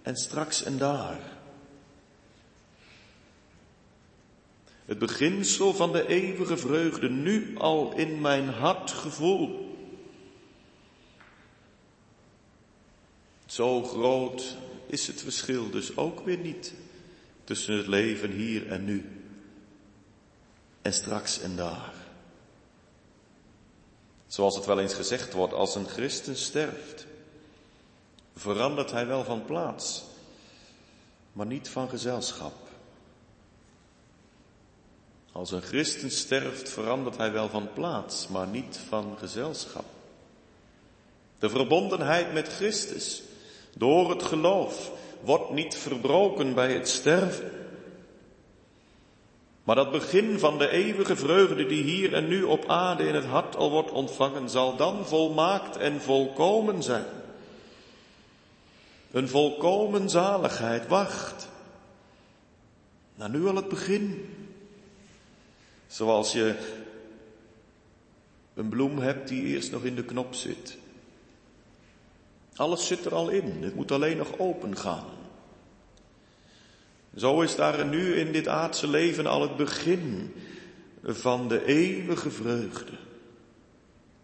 en straks en daar. Het beginsel van de eeuwige vreugde nu al in mijn hart gevoel. Zo groot is het verschil dus ook weer niet tussen het leven hier en nu en straks en daar. Zoals het wel eens gezegd wordt, als een christen sterft, verandert hij wel van plaats, maar niet van gezelschap. Als een christen sterft, verandert hij wel van plaats, maar niet van gezelschap. De verbondenheid met Christus door het geloof wordt niet verbroken bij het sterven. Maar dat begin van de eeuwige vreugde die hier en nu op aarde in het hart al wordt ontvangen, zal dan volmaakt en volkomen zijn. Een volkomen zaligheid wacht. Nou, nu al het begin. Zoals je een bloem hebt die eerst nog in de knop zit. Alles zit er al in. Het moet alleen nog open gaan. Zo is daar nu in dit aardse leven al het begin van de eeuwige vreugde.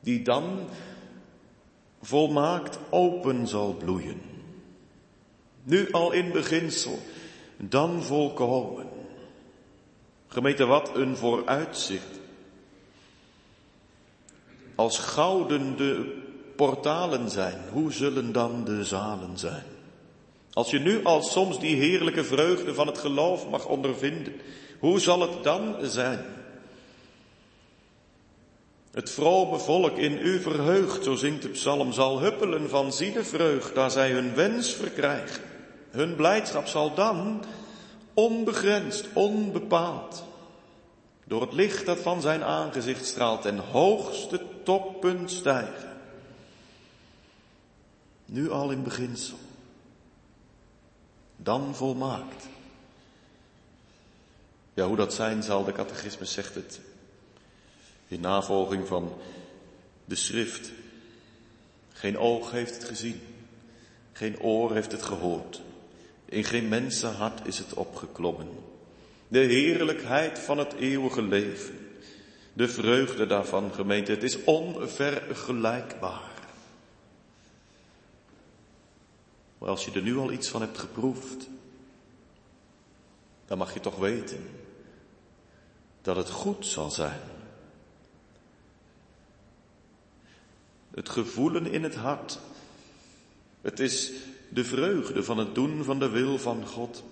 Die dan volmaakt open zal bloeien. Nu al in beginsel, dan volkomen. Gemeente, wat een vooruitzicht. Als gouden de portalen zijn, hoe zullen dan de zalen zijn? Als je nu al soms die heerlijke vreugde van het geloof mag ondervinden, hoe zal het dan zijn? Het vrome volk in u verheugt, zo zingt de psalm, zal huppelen van zielevreugd, daar zij hun wens verkrijgen. Hun blijdschap zal dan onbegrensd, onbepaald, door het licht dat van zijn aangezicht straalt ten hoogste toppunt stijgen. Nu al in beginsel, dan volmaakt. Ja, hoe dat zijn zal, de catechismus zegt het in navolging van de schrift. Geen oog heeft het gezien, geen oor heeft het gehoord, in geen mensenhart is het opgeklommen. De heerlijkheid van het eeuwige leven, de vreugde daarvan gemeente, het is onvergelijkbaar. Maar als je er nu al iets van hebt geproefd, dan mag je toch weten dat het goed zal zijn. Het gevoelen in het hart. Het is de vreugde van het doen van de wil van God.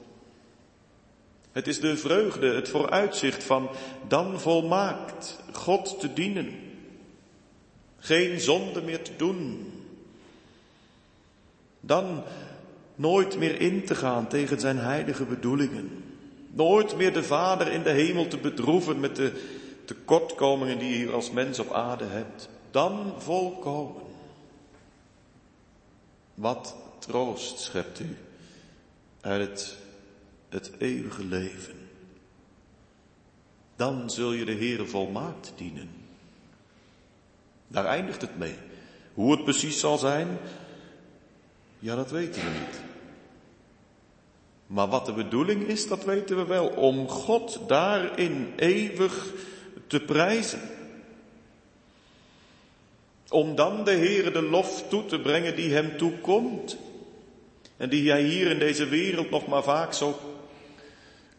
Het is de vreugde, het vooruitzicht van dan volmaakt God te dienen. Geen zonde meer te doen. Dan nooit meer in te gaan tegen zijn heilige bedoelingen. Nooit meer de Vader in de hemel te bedroeven met de tekortkomingen die je als mens op aarde hebt. Dan volkomen. Wat troost schept u uit het, het eeuwige leven. Dan zul je de Heere volmaakt dienen. Daar eindigt het mee. Hoe het precies zal zijn, ja, dat weten we niet. Maar wat de bedoeling is, dat weten we wel. Om God daarin eeuwig te prijzen. Om dan de Heere de lof toe te brengen die hem toekomt. En die hij hier in deze wereld nog maar vaak zo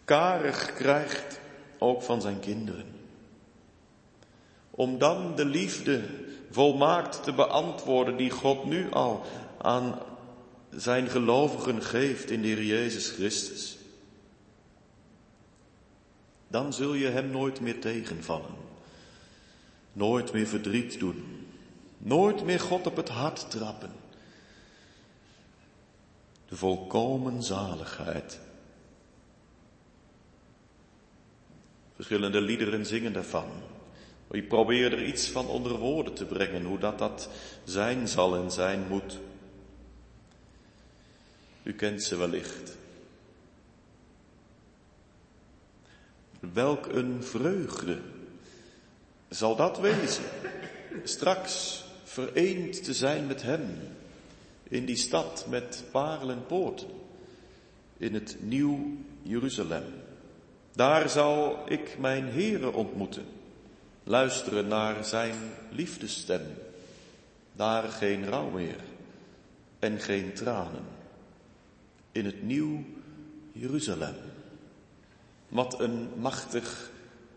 karig krijgt, ook van zijn kinderen. Om dan de liefde volmaakt te beantwoorden die God nu al aan zijn gelovigen geeft in de Heer Jezus Christus. Dan zul je hem nooit meer tegenvallen. Nooit meer verdriet doen. Nooit meer God op het hart trappen. De volkomen zaligheid. Verschillende liederen zingen daarvan. Je probeert er iets van onder woorden te brengen, hoe dat dat zijn zal en zijn moet. U kent ze wellicht. Welk een vreugde zal dat wezen, straks vereend te zijn met Hem in die stad met parelen in het nieuw Jeruzalem. Daar zal ik mijn Heere ontmoeten, luisteren naar Zijn liefdestem. Daar geen rouw meer en geen tranen in het nieuw Jeruzalem. Wat een machtig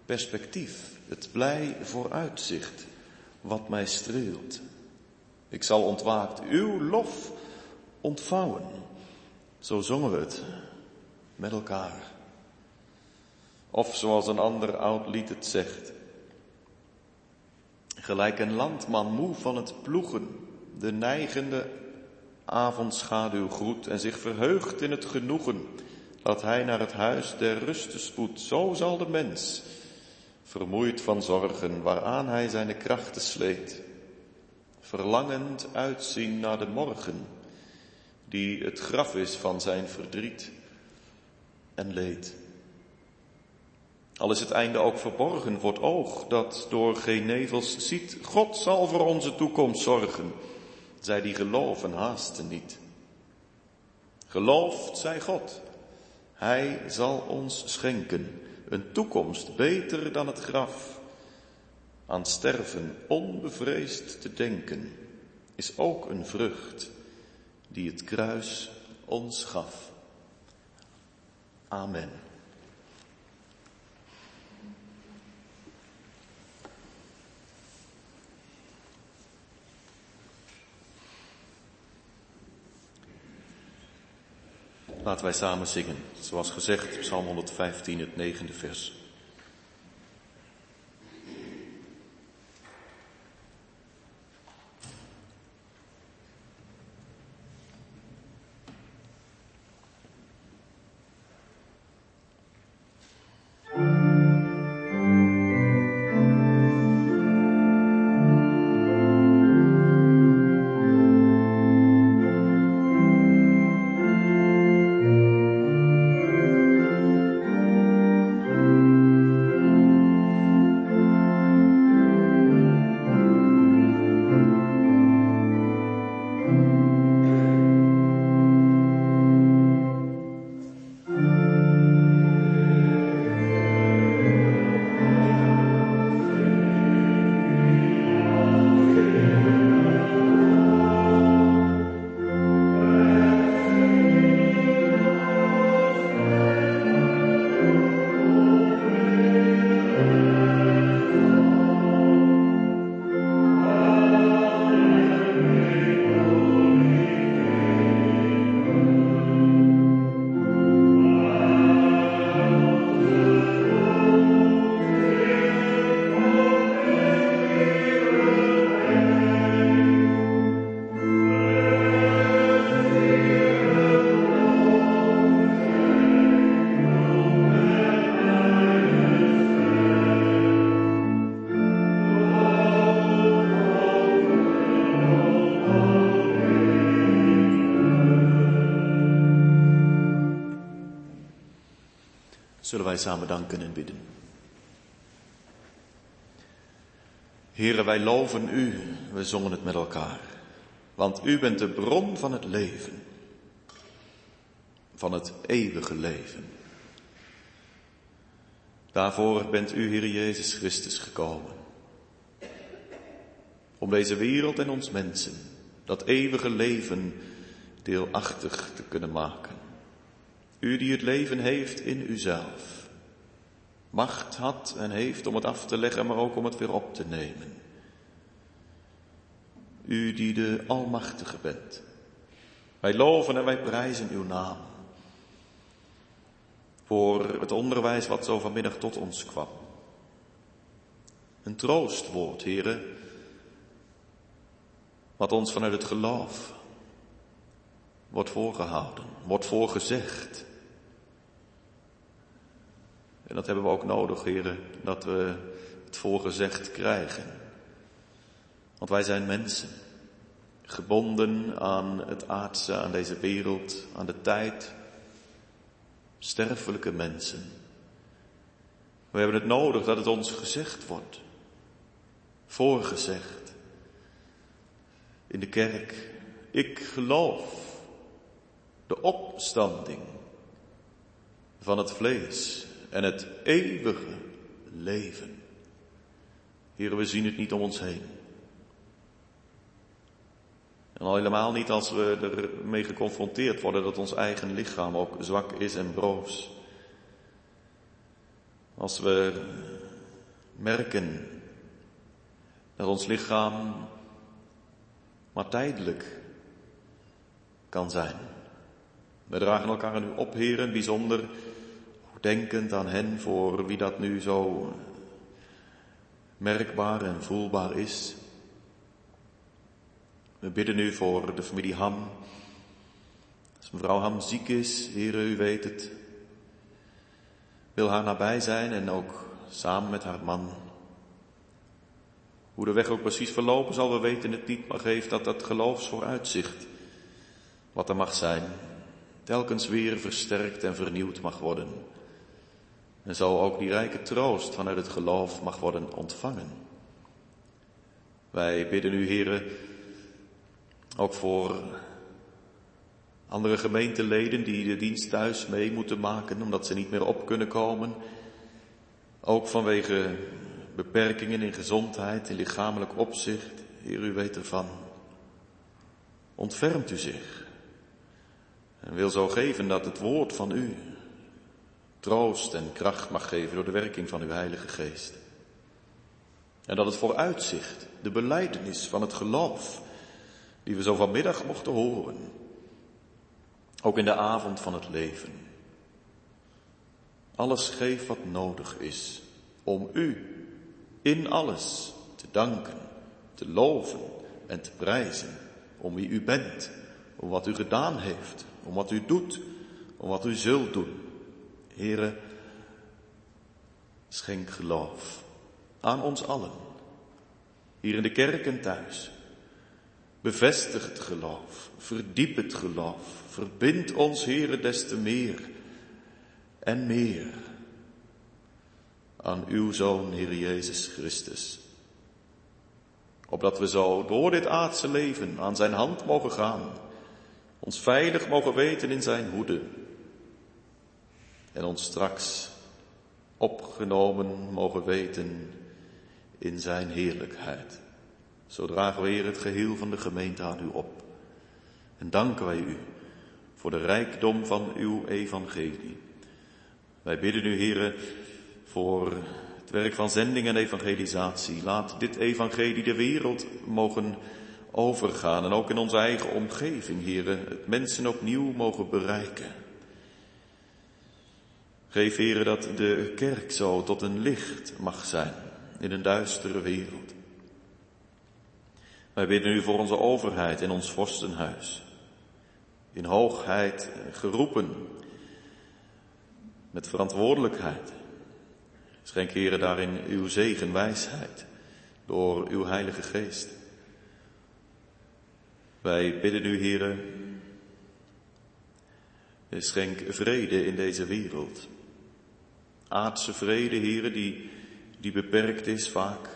perspectief, het blij vooruitzicht, wat mij streelt. Ik zal ontwaakt uw lof ontvouwen. Zo zongen we het met elkaar. Of zoals een ander oud lied het zegt. Gelijk een landman moe van het ploegen, de neigende avondschaduw groet en zich verheugt in het genoegen dat hij naar het huis der rusten spoedt. Zo zal de mens, vermoeid van zorgen waaraan hij zijn krachten sleet, verlangend uitzien naar de morgen, die het graf is van zijn verdriet en leed. Al is het einde ook verborgen voor het oog dat door geen nevels ziet, God zal voor onze toekomst zorgen. Zij die geloven haasten niet. Geloofd zij God. Hij zal ons schenken een toekomst beter dan het graf. Aan sterven onbevreesd te denken is ook een vrucht die het kruis ons gaf. Amen. Laten wij samen zingen, zoals gezegd, Psalm 115, het negende vers. Wij samen danken en bidden. Heren, wij loven u, we zongen het met elkaar, want u bent de bron van het leven, van het eeuwige leven. Daarvoor bent u, Heer Jezus Christus, gekomen. Om deze wereld en ons mensen dat eeuwige leven deelachtig te kunnen maken. U die het leven heeft in uzelf. Macht had en heeft om het af te leggen, maar ook om het weer op te nemen. U die de Almachtige bent. Wij loven en wij prijzen uw naam. Voor het onderwijs wat zo vanmiddag tot ons kwam. Een troostwoord, heren, wat ons vanuit het geloof wordt voorgehouden, wordt voorgezegd. En dat hebben we ook nodig, heren, dat we het voorgezegd krijgen. Want wij zijn mensen, gebonden aan het aardse, aan deze wereld, aan de tijd, sterfelijke mensen. We hebben het nodig dat het ons gezegd wordt, voorgezegd. In de kerk, ik geloof de opstanding van het vlees en het eeuwige leven. Heren, we zien het niet om ons heen. En al helemaal niet als we ermee geconfronteerd worden dat ons eigen lichaam ook zwak is en broos. Als we merken dat ons lichaam maar tijdelijk kan zijn. We dragen elkaar nu op, heren, bijzonder denkend aan hen voor wie dat nu zo merkbaar en voelbaar is. We bidden nu voor de familie Ham. Als mevrouw Ham ziek is, heren, u weet het. Wil haar nabij zijn en ook samen met haar man. Hoe de weg ook precies verlopen zal, we weten het niet, maar geef dat dat geloofsvooruitzicht, wat er mag zijn, telkens weer versterkt en vernieuwd mag worden. En zo ook die rijke troost vanuit het geloof mag worden ontvangen. Wij bidden u, heren, ook voor andere gemeenteleden die de dienst thuis mee moeten maken omdat ze niet meer op kunnen komen. Ook vanwege beperkingen in gezondheid, in lichamelijk opzicht. Heer, u weet ervan. Ontfermt u zich. En wil zo geven dat het woord van u troost en kracht mag geven door de werking van uw Heilige Geest. En dat het vooruitzicht, de beleidenis van het geloof, die we zo vanmiddag mochten horen, ook in de avond van het leven, alles geeft wat nodig is om u in alles te danken, te loven en te prijzen om wie u bent, om wat u gedaan heeft, om wat u doet, om wat u zult doen. Heren, schenk geloof aan ons allen, hier in de kerk en thuis. Bevestig het geloof, verdiep het geloof, verbind ons, Heren, des te meer en meer aan uw Zoon, Heer Jezus Christus. Opdat we zo door dit aardse leven aan zijn hand mogen gaan, ons veilig mogen weten in zijn hoede en ons straks opgenomen mogen weten in zijn heerlijkheid. Zo dragen we hier het geheel van de gemeente aan u op. En danken wij u voor de rijkdom van uw evangelie. Wij bidden u, heren, voor het werk van zending en evangelisatie. Laat dit evangelie de wereld mogen overgaan en ook in onze eigen omgeving, heren, het mensen opnieuw mogen bereiken. Geef, heren, dat de kerk zo tot een licht mag zijn in een duistere wereld. Wij bidden u voor onze overheid in ons vorstenhuis. In hoogheid geroepen, met verantwoordelijkheid. Schenk, heren, daarin uw zegen, wijsheid, door uw heilige geest. Wij bidden u, heren, schenk vrede in deze wereld. Aardse vrede, heren, die, die beperkt is vaak.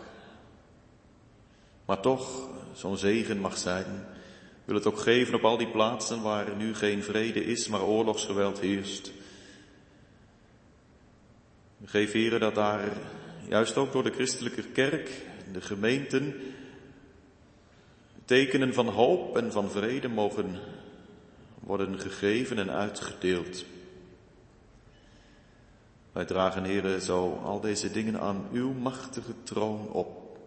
Maar toch zo'n zegen mag zijn. Wil het ook geven op al die plaatsen waar nu geen vrede is, maar oorlogsgeweld heerst. Geef heren dat daar, juist ook door de christelijke kerk, de gemeenten, tekenen van hoop en van vrede mogen worden gegeven en uitgedeeld. Wij dragen, heren, zo al deze dingen aan uw machtige troon op.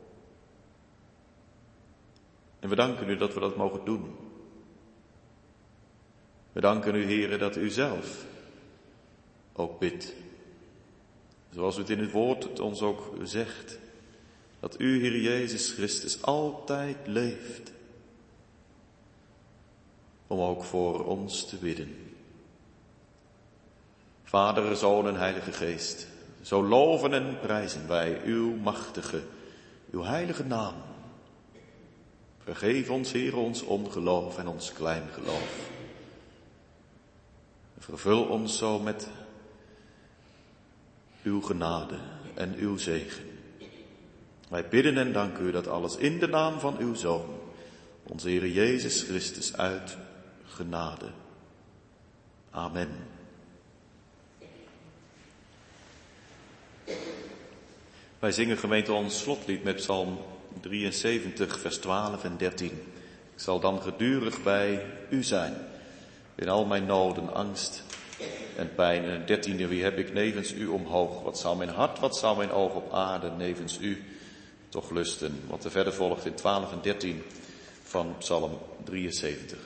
En we danken u dat we dat mogen doen. We danken u, heren, dat u zelf ook bidt. Zoals u het in het woord het ons ook zegt. Dat u, Heer Jezus Christus, altijd leeft. Om ook voor ons te bidden. Vader, Zoon en Heilige Geest, zo loven en prijzen wij uw machtige, uw heilige naam. Vergeef ons, Heer, ons ongeloof en ons klein geloof. Vervul ons zo met uw genade en uw zegen. Wij bidden en danken u dat alles in de naam van uw Zoon, onze Heer Jezus Christus, uit genade. Amen. Wij zingen gemeente ons slotlied met Psalm 73, vers 12 en 13. Ik zal dan gedurig bij u zijn, in al mijn noden, angst en pijn. En dertiende, wie heb ik nevens u omhoog? Wat zou mijn hart, wat zou mijn oog op aarde nevens u toch lusten? Wat er verder volgt in 12 en 13 van Psalm 73.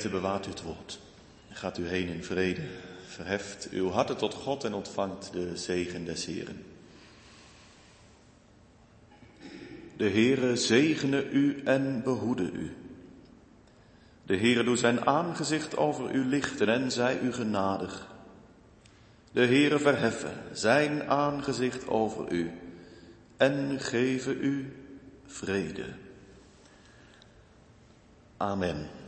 Gemeente, bewaart u het woord. Gaat u heen in vrede. Verheft uw harten tot God en ontvangt de zegen des Heren. De Heere zegene u en behoede u. De Heere doet zijn aangezicht over u lichten en zij u genadig. De Heere verheffen zijn aangezicht over u en geven u vrede. Amen.